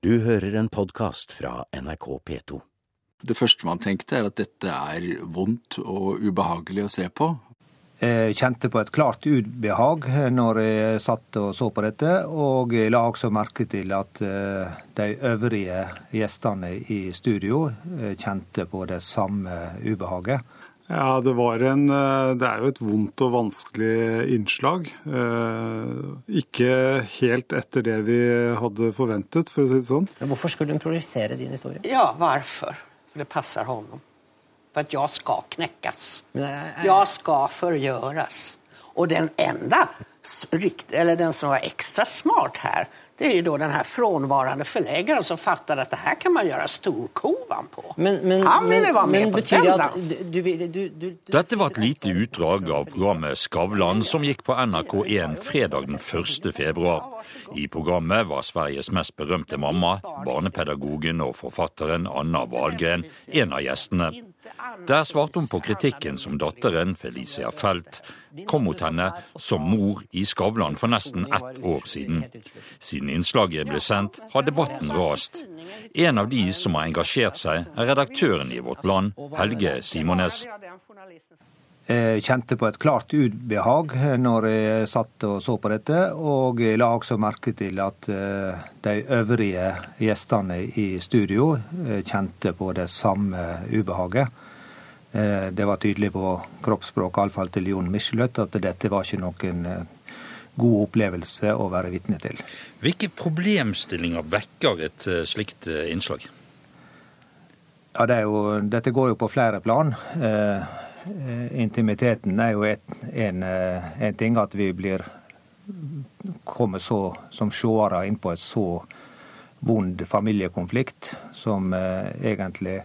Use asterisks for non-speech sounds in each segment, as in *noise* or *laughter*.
Du hører en podkast fra NRK P2. Det første man tenkte, er at dette er vondt og ubehagelig å se på. Jeg kjente på et klart ubehag når jeg satt og så på dette, og jeg la også merke til at eh, de øvrige gjestene i studio eh, kjente på det samme ubehaget. Ja, det, en, eh, det er jo et vondt og vanskelig innslag. Ikke helt etter det vi hadde forventet, for å si det sånn. Hvorfor skulle hun projisere din historie? Ja, hvorfor? For det passer ham. For at jeg skal knekkes. Jeg skal forgjøres. Og den enda, eller den som var ekstra smart her, det er jo då den här frånvarande förläggaren som fattet at det her kan man gjøre storkovan på. Men, men, Han ville vara med på den. Dette var et lite utdrag av programmet Skavlan, som gikk på NRK1 fredag den 1. februar. I programmet var Sveriges mest berømte mamma, barnepedagogen og forfatteren Anna Wahlgren, en av gjestene. Der svarte hun på kritikken som datteren, Felicia Felt, kom mot henne som mor i Skavlan for nesten ett år siden. Siden innslaget ble sendt, har debatten rast. En av de som har engasjert seg, er redaktøren i Vårt Land, Helge Simones. Jeg kjente på et klart ubehag når jeg satt og så på dette, og jeg la også merke til at eh, de øvrige gjestene i studio eh, kjente på det samme ubehaget. Eh, det var tydelig på kroppsspråket, iallfall til Jon Michelet, at dette var ikke noen god opplevelse å være vitne til. Hvilke problemstillinger vekker et slikt innslag? Ja, det jo, Dette går jo på flere plan. Eh, Eh, intimiteten er jo et, en, eh, en, ting at vi blir kommer så som seere inn på et så vond familiekonflikt som eh, egentlig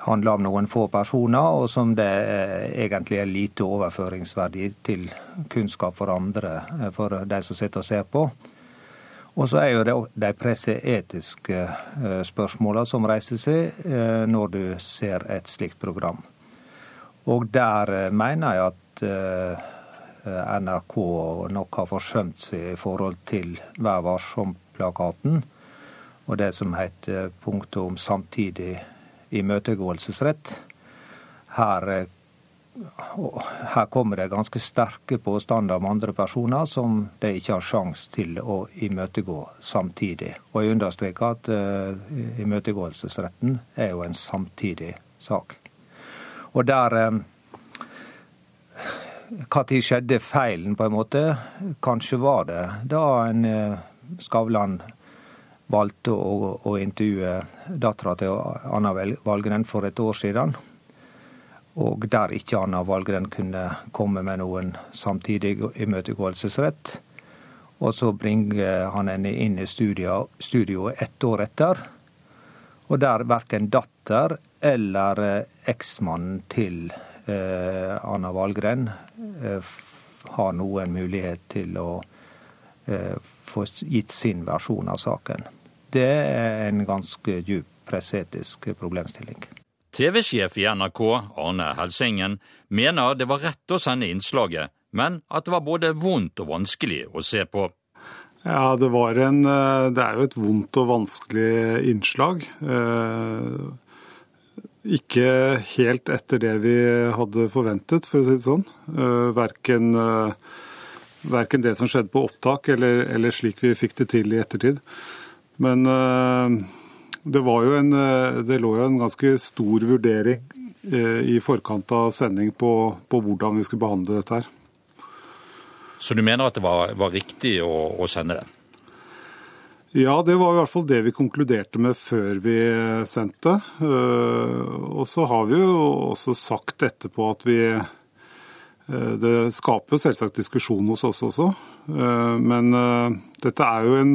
handler om noen få personer, og som det eh, egentlig er lite overføringsverdi til kunnskap for andre, eh, for de som sitter og ser på. Og så er jo det de presseetiske eh, spørsmåla som reiser seg når du ser et slikt program. Og der mener jeg at NRK nok har forsømt seg i forhold til Vær varsom-plakaten og det som heter punktet om samtidig imøtegåelsesrett. Her, eh, her, kommer det ganske sterke påstander om andre personer som de ikke har sjanse til å imøtegå samtidig. Og jeg understreker at uh, imøtegåelsesretten er jo en samtidig sak. Og der Når eh, skjedde feilen, på en måte? Kanskje var det da en Skavlan valgte å, å intervjue dattera til Anna Valgren for et år siden. Og der ikke Anna Valgren kunne komme med noen samtidig imøtegåelsesrett. Og så bringer han henne inn i studio, studio ett år etter. Og der verken datter eller eh, eksmannen til eh, Anna Valgren eh, har noen mulighet til å få gitt sin versjon av saken. Det er en ganske djup presetisk problemstilling. TV-sjef i NRK, Arne Helsingen, mener det var rett å sende innslaget, men at det var både vondt og vanskelig å se på. Ja, det, en, det er jo et vondt og vanskelig innslag. Ikke helt etter det vi hadde forventet, for å si det sånn. Eh, verken, eh, verken det som skjedde på opptak, eller, eller, slik vi fikk det til i ettertid. Men eh, det, en, det lå jo en ganske stor vurdering i forkant av sending på, på, hvordan vi skulle behandle dette her. Så du mener at det var, var riktig å, å sende det? Ja, det var i hvert fall det vi konkluderte med før vi sendte. Eh, og så har vi jo også sagt etterpå at vi eh, Det skaper jo selvsagt diskusjon hos oss også. Eh, men dette er jo en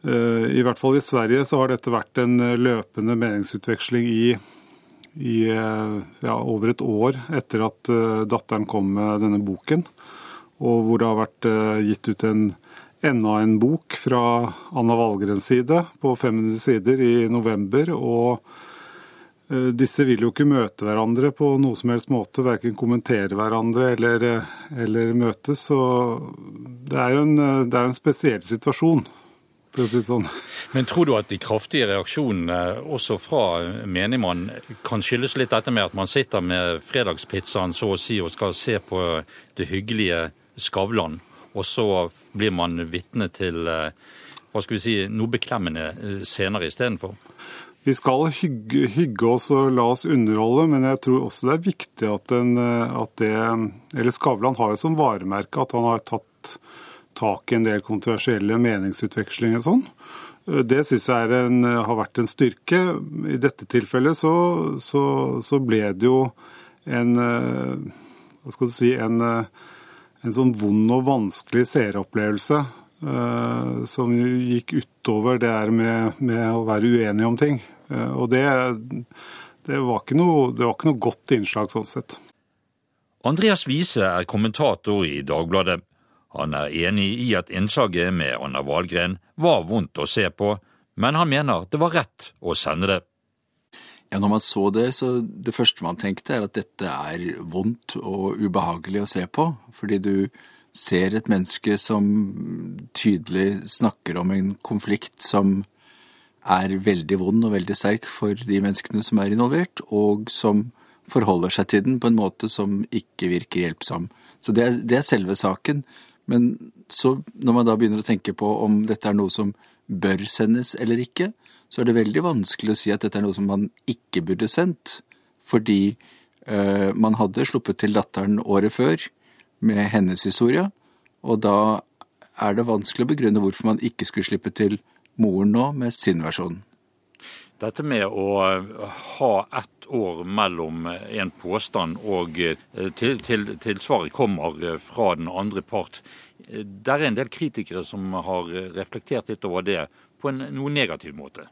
I hvert fall i Sverige så har dette vært en løpende meningsutveksling i, i ja, over et år etter at datteren kom med denne boken. Og hvor det har vært gitt ut en enda en bok fra Anna Valgrens side på 500 sider i november. og eh, disse vil jo ikke møte hverandre på noe som helst måte, verken kommentere hverandre eller, eller møtes. Så det er en, en spesiell situasjon, for å si det sånn. Men tror du at de kraftige reaksjonene også fra menigmann kan skyldes litt dette med at man sitter med fredagspizzaen så å si og skal se på det hyggelige Skavlan, og så blir man vitne til hva skal vi si, noe beklemmende senere istedenfor? Vi skal hygge, hygge, oss og la oss underholde, men jeg tror også det er viktig at, den, at det Eller Skavlan har jo som varemerke at han har tatt tak i en del kontroversielle meningsutvekslinger og sånn. Det syns jeg en, har vært en styrke. I dette tilfellet så, så, så ble det jo en Hva skal du si en, en sånn vond og vanskelig seeropplevelse uh, som gikk utover det her med, med, å være uenig om ting. Uh, og det, det, var noe, det, var ikke noe, godt innslag sånn sett. Andreas Wiese er kommentator i Dagbladet. Han er enig i at innslaget med Anna Wahlgren var vondt å se på, men han mener det var rett å sende det. Ja, Når man så det, så det første man tenkte er at dette er vondt og ubehagelig å se på. Fordi du ser et menneske som tydelig snakker om en konflikt som er veldig vond og veldig sterk for de menneskene som er involvert, og som forholder seg til den på en måte som ikke virker hjelpsom. Så det er, det er selve saken. Men så, når man da begynner å tenke på om dette er noe som bør sendes eller ikke, så er det veldig vanskelig å si at dette er noe som man ikke burde sendt, fordi eh, man hadde sluppet til datteren året før med hennes historie, og da er det vanskelig å begrunne hvorfor man ikke skulle slippe til moren nå med sin versjon. Dette med å ha ett år mellom en påstand og eh, til, til, tilsvaret kommer fra den andre part, det er en del kritikere som har reflektert litt over det på en noe negativ måte.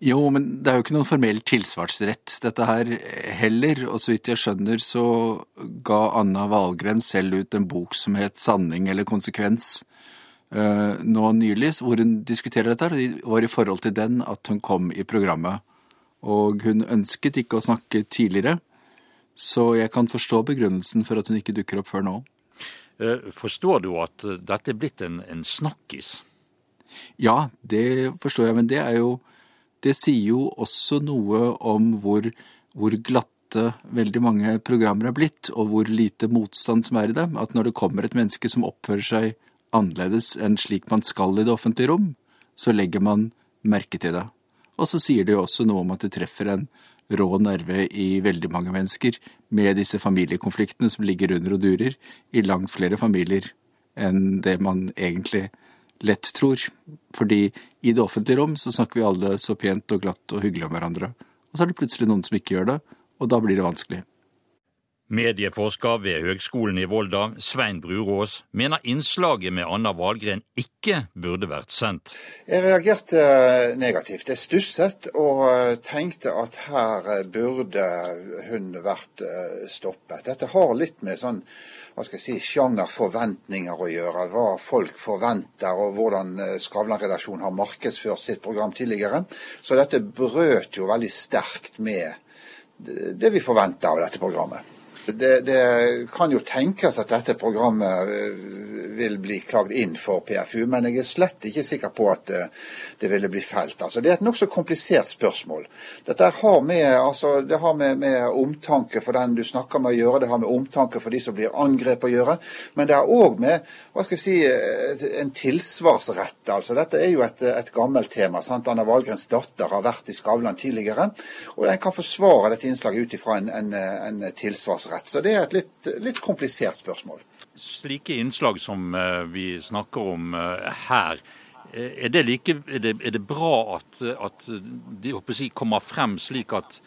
Jo, men det er jo ikke noen formell tilsvarsrett dette her heller. Og så vidt jeg skjønner så ga Anna Valgren selv ut en bok som het 'Sanning eller konsekvens' nå nylig, hvor hun diskuterer dette. og Det var i forhold til den at hun kom i programmet. Og hun ønsket ikke å snakke tidligere, så jeg kan forstå begrunnelsen for at hun ikke dukker opp før nå. Uh, forstår du at dette er blitt en, en snakkis? Ja, det forstår jeg, men det er jo det sier jo også noe om hvor, hvor, glatte veldig mange programmer er blitt, og hvor lite motstand som er i dem. At når det kommer et menneske som oppfører seg annerledes enn slik man skal i det offentlige rom, så legger man merke til det. Og så sier det jo også noe om at det treffer en rå nerve i veldig mange mennesker, med disse familiekonfliktene som ligger under og durer i langt flere familier enn det man egentlig lett tror. Fordi i det offentlige rom så snakker vi alle så pent og glatt og hyggelig om hverandre. Og så er det plutselig noen som ikke gjør det, og da blir det vanskelig. Medieforsker ved Høgskolen i Volda, Svein Brurås, mener innslaget med Anna Wahlgren ikke burde vært sendt. Jeg reagerte eh, negativt. Jeg stusset og eh, tenkte at her burde hun vært eh, stoppet. Dette har litt med sånn hva skal jeg si, sjangerforventninger å gjøre. Hva folk forventer, og hvordan eh, Skavlan-redaksjonen har markedsført sitt program tidligere. Så dette brøt jo veldig sterkt med det vi forventer av dette programmet. Det, det, kan jo tenkes at dette programmet eh, vil bli klagd inn for PFU, men jeg er slett ikke sikker på at det, eh, det ville bli felt. Altså, det er et nokså komplisert spørsmål. Dette har med, altså, det har med, med, omtanke for den du snakker med å gjøre, det har med omtanke for de som blir angrepet å gjøre, men det har òg med hva skal jeg si, en tilsvarsrett. Altså, dette er jo et, et gammelt tema. Sant? Anna Valgrens datter har vært i Skavlan tidligere, og en kan forsvare dette innslaget ut ifra en, en, en tilsvarsrett rett. Så det er et litt, litt komplisert spørsmål. Slike innslag som eh, vi snakker om eh, her, eh, er det, like, er det, er det bra at, at de si, kommer frem slik at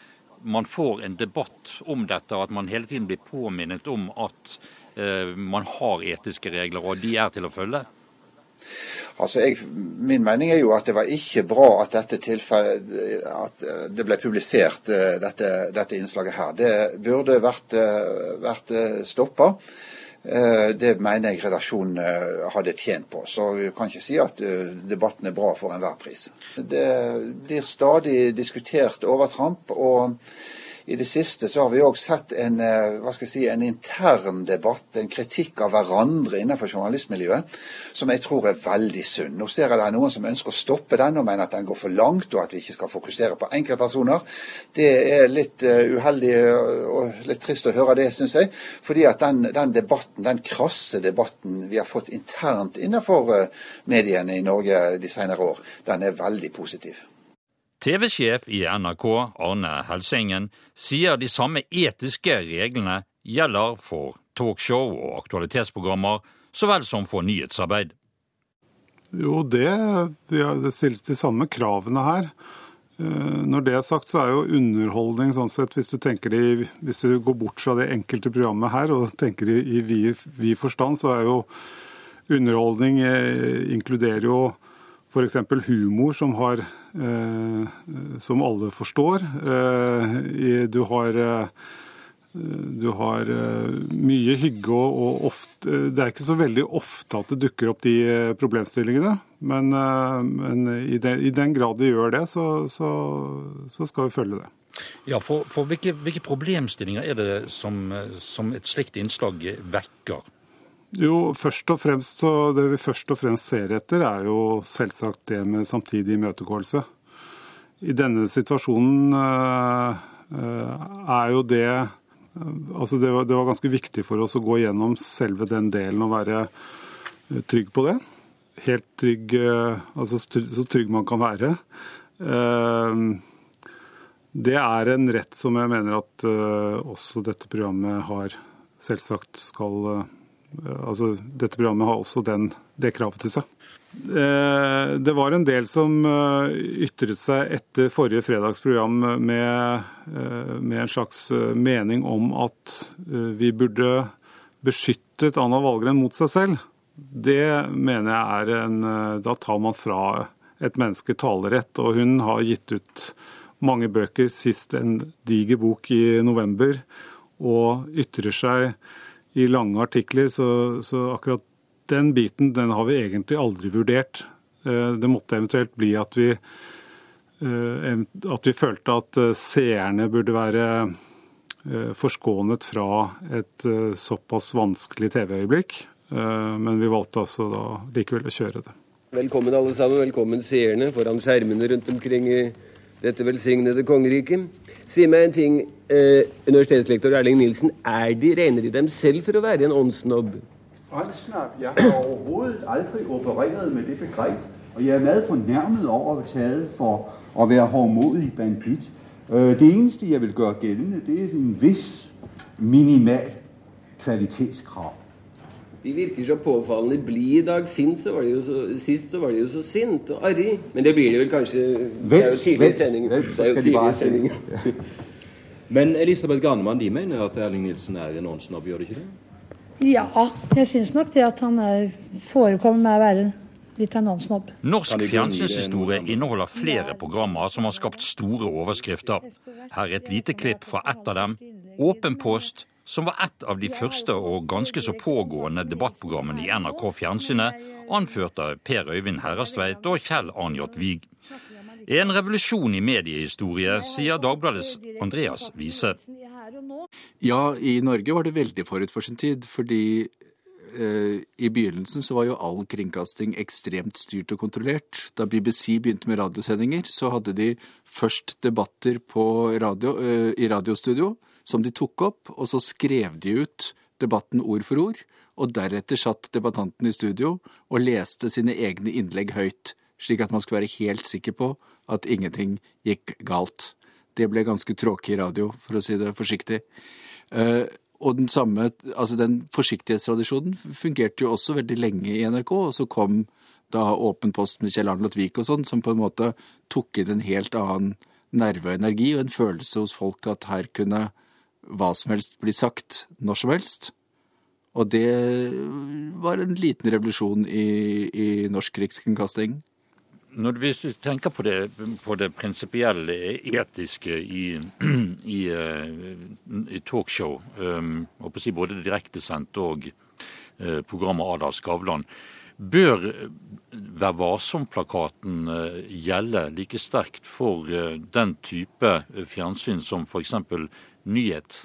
man får en debatt om dette, at man hele tiden blir påminnet om at man har etiske regler, og de er til å følge? Altså, jeg, Min mening er jo at det var ikke bra at dette at det ble publisert, eh, dette, dette innslaget her. Det burde vært, eh, vært eh, stoppa. Det mener jeg redaksjonen hadde tjent på. Så vi kan ikke si at debatten er bra for enhver pris. Det blir stadig diskutert overtramp. og i det siste så har vi òg sett en, eh, hva skal jeg si, en intern debatt, en kritikk av hverandre innenfor journalistmiljøet, som jeg tror er veldig sunn. Nå ser jeg det er noen som ønsker å stoppe den og mener at den går for langt, og at vi ikke skal fokusere på enkeltpersoner. Det er litt uh, uheldig og litt trist å høre det, syns jeg. Fordi at den, den, debatten, den krasse debatten vi har fått internt innenfor mediene i Norge de senere år, den er veldig positiv. TV-sjef i NRK, Arne Helsengen, sier de samme etiske reglene gjelder for talkshow og aktualitetsprogrammer, så vel som for nyhetsarbeid. Jo, det, det stilles de samme kravene her. Eh, når det er sagt, så er jo underholdning sånn sett, hvis du, det, hvis du går bort fra det enkelte programmet her og tenker i vid, vid forstand, så er jo underholdning eh, inkluderer jo f.eks. humor, som, har, eh, som alle forstår. Eh, du har, eh, du har mye hygge og, og ofte Det er ikke så veldig ofte at det dukker opp de problemstillingene. Men, men i, den, i, den, grad de gjør det, så, så, så skal vi følge det. Ja, for, for hvilke, hvilke, problemstillinger er det som, som et slikt innslag vekker? Jo, først og fremst så Det vi først og fremst ser etter, er jo selvsagt det med samtidig imøtegåelse. I denne situasjonen uh, er jo det Altså det var, det var, ganske viktig for oss å gå gjennom selve den delen og være trygg på det. Helt trygg Altså så trygg man kan være. Det er en rett som jeg mener at også dette programmet har selvsagt skal Eh, altså, dette programmet har også den, det kravet til seg. Eh, det var en del som eh, ytret seg etter forrige fredags program med, med, en slags mening om at vi burde beskyttet Anna Valgren mot seg selv. Det mener jeg er en Da tar man fra et menneske talerett, og hun har gitt ut mange bøker, sist en diger bok i november, og ytrer seg i lange artikler, så, så, akkurat den biten den har vi egentlig aldri vurdert. Eh, det måtte eventuelt bli at vi, eh, at vi følte at eh, seerne burde være forskånet fra et såpass vanskelig TV-øyeblikk. Men vi valgte altså da likevel å kjøre det. Velkommen alle sammen. Velkommen seerne foran skjermene rundt omkring i dette velsignede kongeriket. Si meg en ting, eh, universitetslektor Erling Nilsen. Er de, regner de dem selv for å være en åndssnobb? Åndssnobb? Jeg har overhodet aldri operert med det begrep. Og jeg er veldig fornærmet over å for å være hårdmodig banditt. Øh, det eneste jeg vil gjøre gjeldende, det er en viss minimal kvalitetskrav. De virker så påfallende blide i dag. Sint så var de jo så, sist så var de jo så sint og arrig. Men det blir de vel kanskje Det er jo tidlig i sendingen. Er. *laughs* Men Elisabeth Granemann de mener at Erling Nilsen er en åndssnobb, gjør de ikke det? Ja, jeg syns nok det at han er, forekommer med å være litt av en åndssnobb. Norsk fjernsynshistorie inneholder flere programmer som har skapt store overskrifter. Her er et lite klipp fra ett av dem. Åpen post som var et av de første og ganske så pågående debattprogrammene i NRK Fjernsynet, anført av Per Øyvind Herrestveit og Kjell Anjot Vig. En revolusjon i mediehistorie, sier Dagbladets Andreas Wiese. Ja, i Norge var det veldig forut for sin tid, fordi eh, i begynnelsen så var jo all kringkasting ekstremt styrt og kontrollert. Da BBC begynte med radiosendinger, så hadde de først debatter radio, eh, i radiostudio som de tok opp, og så skrev de ut debatten ord for ord. Og deretter satt debattanten i studio og leste sine egne innlegg høyt, slik at man skulle være helt sikker på at ingenting gikk galt. Det ble ganske tråkig radio, for å si det forsiktig. Eh, og den samme, altså den forsiktighetstradisjonen fungerte jo også veldig lenge i NRK, og så kom da Åpen post med Kjell Arnlot Vik og sånn, som på en måte tok inn en helt annen nerve og energi og en følelse hos folk at her kunne hva som helst bli sagt når som helst. Og det var en liten revolusjon i, i norsk rikskringkasting. Når vi tenker på det, det prinsipielle, etiske i, i, eh, i talkshow, um, si både direktesendt og uh, programmet Ada Skavlan, Bør Vær varsom-plakaten gjelde like sterkt for den type fjernsyn som f.eks. nyhet?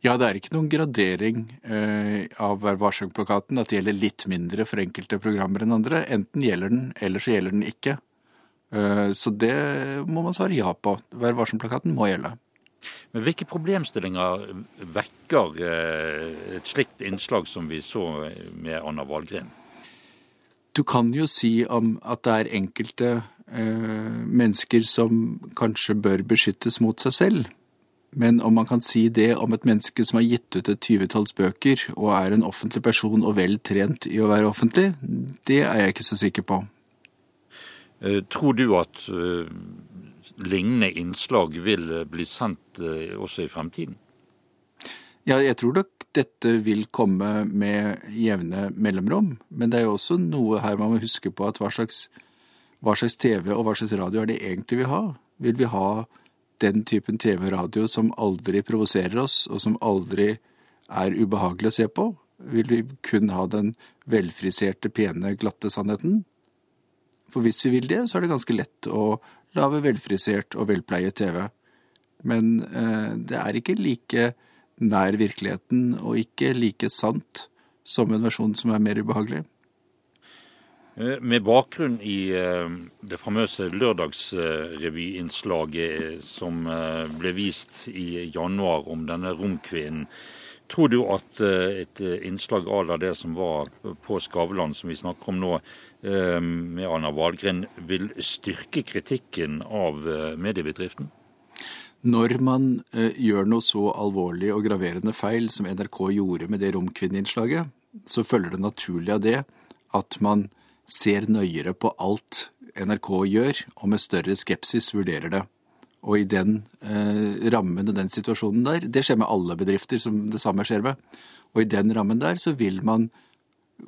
Ja, det er ikke noen gradering eh, av Vær varsom-plakaten. At det gjelder litt mindre for enkelte programmer enn andre. Enten gjelder den, eller så gjelder den ikke. Eh, så det må man svare ja på. Vær varsom-plakaten må gjelde. Men hvilke problemstillinger vekker eh, et slikt innslag som vi så med Anna Wahlgren? Du kan jo si om at det er enkelte eh, mennesker som kanskje bør beskyttes mot seg selv. Men om man kan si det om et menneske som har gitt ut et tyvetalls bøker, og er en offentlig person og vel trent i å være offentlig, det er jeg ikke så sikker på. Eh, tror du at uh, lignende innslag vil eh, bli sendt uh, også i fremtiden? Ja, jeg tror nok dette vil komme med jevne mellomrom. Men det er jo også noe her man må huske på at hva slags, hva slags TV og hva slags radio er det egentlig vi har? Vil vi ha den typen TV og radio som aldri provoserer oss, og som aldri er ubehagelig å se på? Vil vi kun ha den velfriserte, pene, glatte sannheten? For hvis vi vil det, så er det ganske lett å lage velfrisert og velpleiet TV. Men eh, det er ikke like nær virkeligheten og ikke like sant som en versjon som er mer ubehagelig. Eh, med bakgrunn i eh, det famøse lørdagsrevyinnslaget som eh, ble vist i januar om denne romkvinnen, tror du at et innslag à la det som var på Skavlan, som vi snakker om nå, med Anna Wahlgren, vil styrke kritikken av mediebedriften? Når man gjør noe så alvorlig og graverende feil som NRK gjorde med det romkvinneinnslaget, så følger det naturlig av det at man ser nøyere på alt NRK gjør, og med større skepsis vurderer det. Og i den eh, rammen og den situasjonen der, det skjer med alle bedrifter som det samme skjer med, og i den rammen der så vil man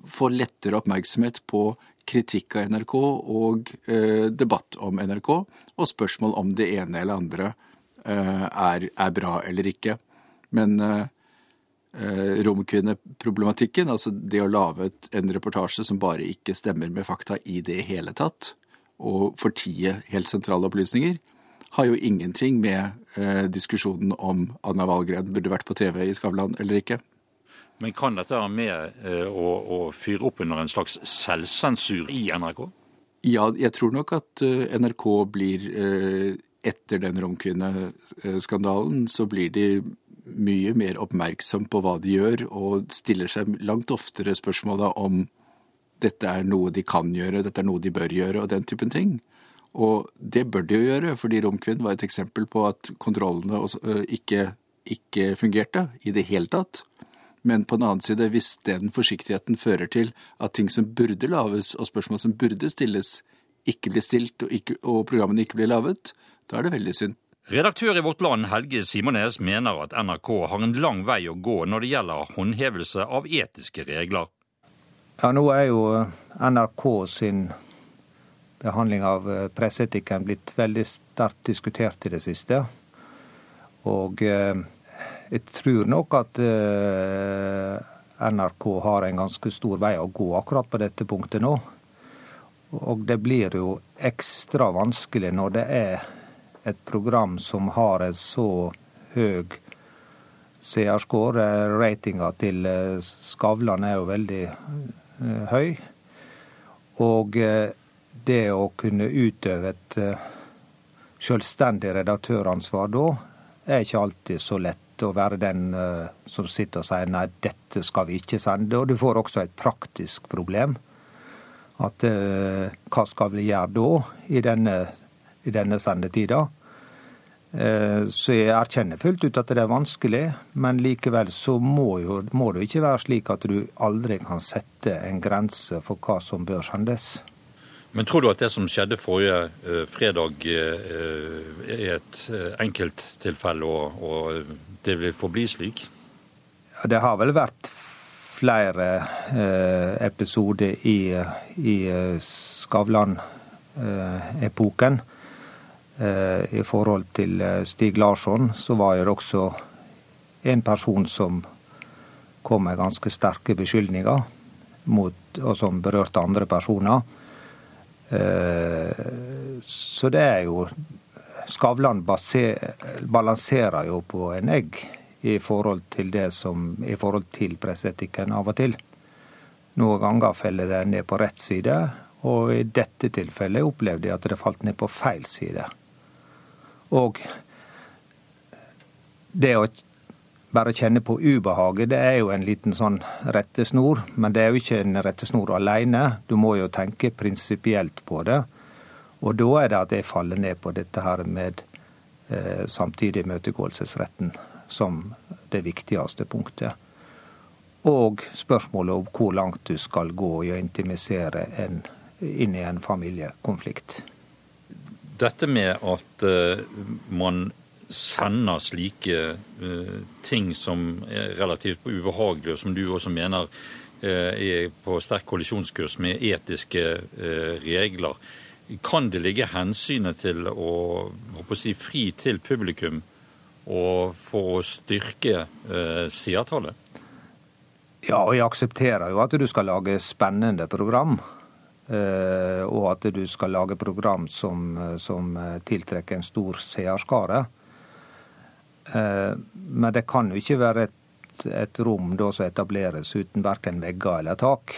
få lettere oppmerksomhet på kritikk av NRK og eh, debatt om NRK, og spørsmål om det ene eller andre eh, er, er, bra eller ikke. Men eh, romkvinneproblematikken, altså det å lage en reportasje som bare ikke stemmer med fakta i det hele tatt, og fortie helt sentrale opplysninger, har jo ingenting med eh, diskusjonen om Anna Wahlgren burde vært på TV i Skavlan eller ikke. Men kan dette være med eh, å, å, fyre opp under en slags selvsensur i NRK? Ja, jeg tror nok at uh, NRK blir uh, Etter den romkvinneskandalen så blir de mye mer oppmerksom på hva de gjør, og stiller seg langt oftere spørsmålet om dette er noe de kan gjøre, dette er noe de bør gjøre, og den typen ting. Og det bør de jo gjøre, fordi Romkvinn var et eksempel på at kontrollene ikke, ikke fungerte i det hele tatt. Men på den annen side, hvis den forsiktigheten fører til at ting som burde lages, og spørsmål som burde stilles, ikke blir stilt, og, ikke, og programmene ikke blir laget, da er det veldig synd. Redaktør i Vårt Land Helge Simones mener at NRK har en lang vei å gå når det gjelder håndhevelse av etiske regler. Ja, Nå er jo NRK sin behandling av eh, presseetikken blitt veldig sterkt diskutert i det siste. Og eh, jeg tror nok at eh, NRK har en ganske stor vei å gå akkurat på dette punktet nå. Og det blir jo ekstra vanskelig når det er et program som har en så høy seerscore. Ratinga til eh, Skavlan er jo veldig eh, høy. Og eh, det å kunne utøve et selvstendig redaktøransvar da, er ikke alltid så lett å være den som sitter og sier nei, dette skal vi ikke sende. Og du får også et praktisk problem. At hva skal vi gjøre da, i denne i denne sanne tida. så jeg erkjenner fullt ut at det er vanskelig, men likevel så må, jo, må det ikke være slik at du aldri kan sette en grense for hva som bør sendes. Men tror du at det som skjedde forrige uh, fredag uh, er et uh, enkelttilfelle, og, og, det vil forbli slik? Ja, det har vel vært flere episoder i, i Skavlan-epoken. Eh, I forhold til eh, Stig Larsson så var det også en person som kom med ganske sterke beskyldninger. mot, og som berørte andre personer. Så det er jo Skavlan balanserer jo på en egg i forhold til det som, i forhold til presseetikken av og til. Noen ganger faller det ned på rett side, og i dette tilfellet opplevde jeg at det falt ned på feil side. Og det å bare kjenne på ubehaget, det er jo en liten sånn rettesnor. Men det er jo ikke en rettesnor alene. Du må jo tenke prinsipielt på det. Og da er det at jeg faller ned på dette her med eh, samtidig imøtegåelsesretten som det viktigste punktet. Og spørsmålet om hvor langt du skal gå i å intimisere en, inn i en familiekonflikt. Dette med at uh, man sender slike uh, ting som er relativt ubehagelige, og som du også mener uh, er på sterk kollisjonskurs med etiske regler, kan det ligge hensynet til å, å si, fri til publikum og for å styrke seertallet? Ja, og jeg aksepterer jo at du skal lage spennende program. Eh, og at du skal lage program som, som tiltrekker en stor seerskare. Eh, men det kan jo ikke være et, et rom da som etableres uten verken vegger eller tak.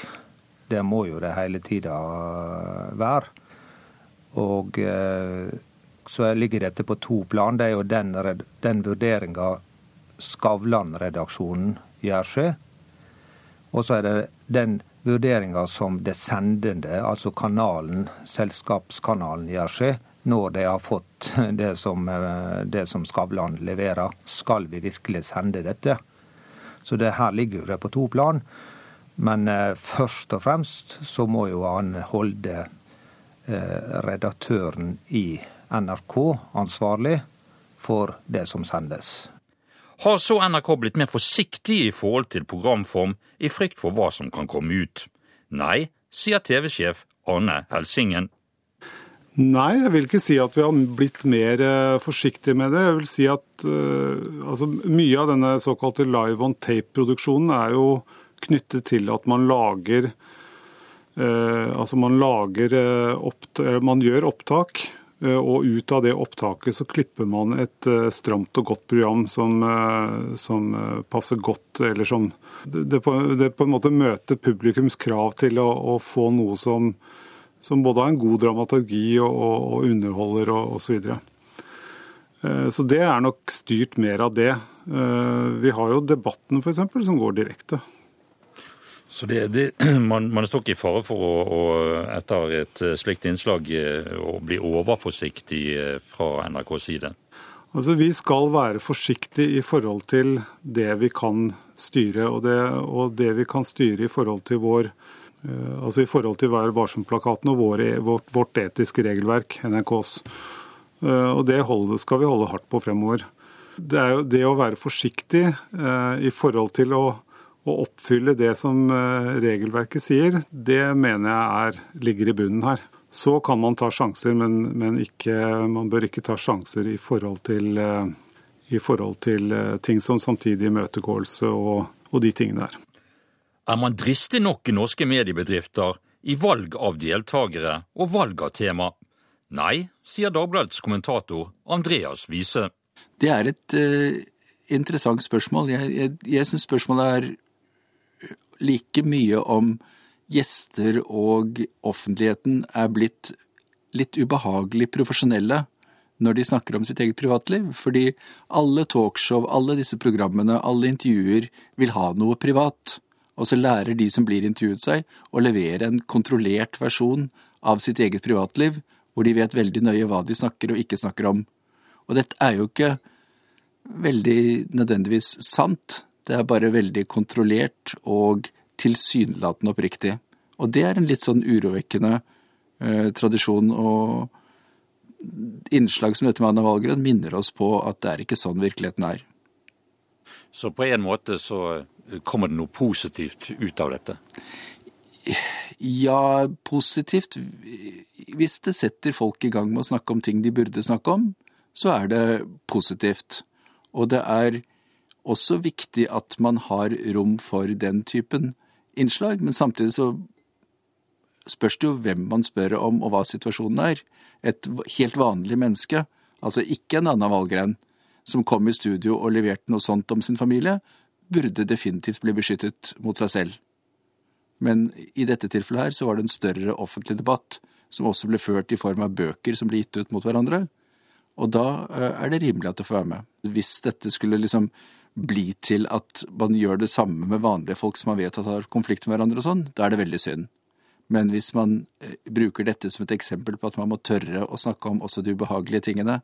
Det må jo det hele tida være. Og eh, så ligger dette på to plan. Det er jo den, den vurderinga Skavlan-redaksjonen gjør seg og så er det den vurderinga som det sendende, altså kanalen, selskapskanalen, gjør seg når de har fått *laughs* det som, eh, det som Skavlan leverer. Skal vi virkelig sende dette? Så det her ligger det på to plan. Men eh, først og fremst så må jo han holde eh, redaktøren i NRK ansvarlig for det som sendes. Har så NRK blitt mer forsiktig i forhold til programform, i frykt for hva som kan komme ut? Nei, sier TV-sjef Arne Helsingen. Nei, jeg vil ikke si at vi har blitt mer uh, forsiktige med det. Jeg vil si at uh, altså, mye av denne såkalte live on tape-produksjonen er jo knyttet til at man lager uh, Altså man lager Man gjør opptak Eh, og ut av det opptaket så klipper man et eh, stramt og godt program som, eh, som passer godt, eller som det på, det på, en måte møter publikums krav til å, å få noe som, som, både har en god dramaturgi og, og, og underholder og osv. Så, videre. så det er nok styrt mer av det. Vi har jo Debatten f.eks. som går direkte. Så det, det, *clears throat* man, man står ikke i fare for å, å, etter et eh, slikt innslag eh, å bli overforsiktig eh, fra NRKs side? Altså, Vi skal være forsiktige i forhold til det vi kan styre, og det, og det vi kan styre i forhold til vår altså i forhold til Vær varsom-plakaten og vår, vårt, vårt, etiske regelverk, NRKs. Og Det holde, skal vi holde hardt på fremover. Det jo det å være forsiktig i forhold til å å oppfylle det som eh, regelverket sier, det mener jeg er, ligger i bunnen her. Så kan man ta sjanser, men, men ikke, man bør ikke ta sjanser i forhold til, eh, i forhold til eh, ting som samtidig imøtegåelse og, og de tingene der. Er man dristig nok i norske mediebedrifter i valg av deltakere og valg av tema? Nei, sier Dagbladets kommentator Andreas Wiese. Det er et uh, interessant spørsmål. Jeg, jeg, jeg syns spørsmålet er like mye om gjester og offentligheten er blitt litt ubehagelig profesjonelle når de snakker om sitt eget privatliv. Fordi alle talkshow, alle disse programmene, alle intervjuer vil ha noe privat. Og så lærer de som blir intervjuet seg, å levere en kontrollert versjon av sitt eget privatliv, hvor de vet veldig nøye hva de snakker og ikke snakker om. Og dette er jo ikke veldig nødvendigvis sant. Det er bare veldig kontrollert og tilsynelatende oppriktig. Og det er en litt sånn urovekkende eh, tradisjon. og Innslag som dette med Anna Valgren minner oss på at det er ikke sånn virkeligheten er. Så på en måte så eh, kommer det noe positivt ut av dette? Ja, positivt. Hvis det setter folk i gang med å snakke om ting de burde snakke om, så er det positivt. Og det er også viktig at man har rom for den typen innslag, men samtidig så spørs det jo hvem man spør om og hva situasjonen er. Et helt vanlig menneske, altså ikke en annen Valgren, som kom i studio og leverte noe sånt om sin familie, burde definitivt bli beskyttet mot seg selv. Men i dette tilfellet her så var det en større offentlig debatt, som også ble ført i form av bøker som ble gitt ut mot hverandre. Og da eh, er det rimelig at det får være med. Hvis dette skulle liksom bli til at man gjør det samme med vanlige folk som man vet at har konflikt med hverandre og sånn, da er det veldig synd. Men hvis man eh, bruker dette som et eksempel på at man må tørre å snakke om også de ubehagelige tingene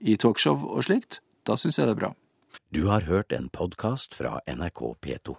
i talkshow og slikt, da syns jeg det er bra. Du har hørt en podkast fra NRK P2.